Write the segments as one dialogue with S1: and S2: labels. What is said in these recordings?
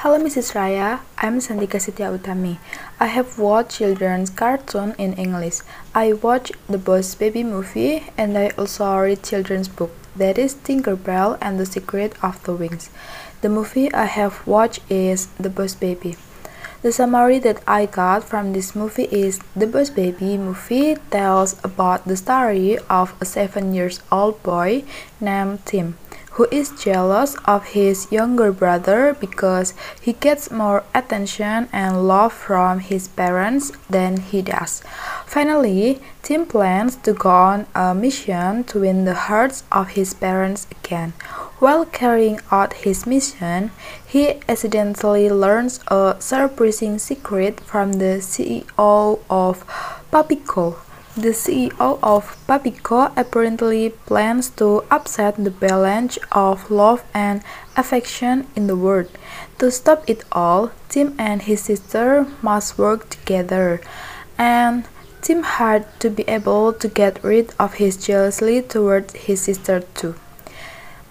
S1: Hello Mrs. Raya, I'm Sandika Setia Utami. I have watched children's cartoon in English. I watched the Boss Baby movie and I also read children's book that is Tinkerbell and the Secret of the Wings. The movie I have watched is The Boss Baby. The summary that I got from this movie is The Boss Baby movie tells about the story of a 7 years old boy named Tim who is jealous of his younger brother because he gets more attention and love from his parents than he does. Finally, Tim plans to go on a mission to win the hearts of his parents again. While carrying out his mission, he accidentally learns a surprising secret from the CEO of PuppyCo. The CEO of PuppyCo apparently plans to upset the balance of love and affection in the world. To stop it all, Tim and his sister must work together, and Tim had to be able to get rid of his jealousy towards his sister too.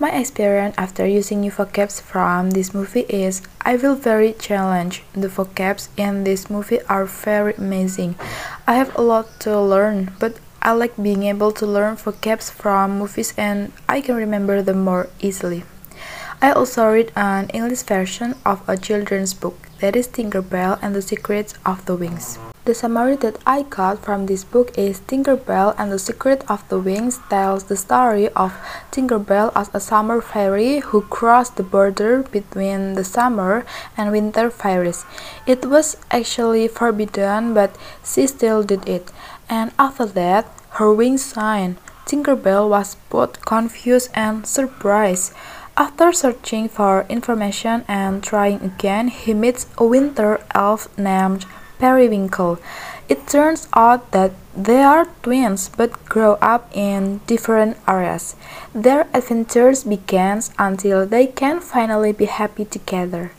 S1: My experience after using new vocabs from this movie is I feel very challenged. The vocabs in this movie are very amazing. I have a lot to learn, but I like being able to learn vocabs from movies and I can remember them more easily. I also read an English version of a children's book that is Tinkerbell and the Secrets of the Wings. The summary that I got from this book is Tinkerbell and the Secret of the Wings tells the story of Tinkerbell as a summer fairy who crossed the border between the summer and winter fairies. It was actually forbidden, but she still did it. And after that, her wings signed. Tinkerbell was both confused and surprised. After searching for information and trying again, he meets a winter elf named periwinkle. It turns out that they are twins but grow up in different areas. Their adventures begin until they can finally be happy together.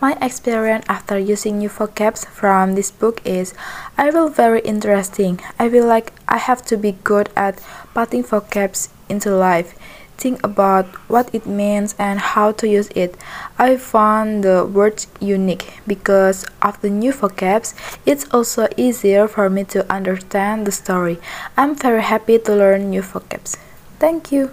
S1: My experience after using new vocabs from this book is I feel very interesting. I feel like I have to be good at putting vocabs into life think about what it means and how to use it. I found the words unique because of the new vocabs. It's also easier for me to understand the story. I'm very happy to learn new vocabs. Thank you.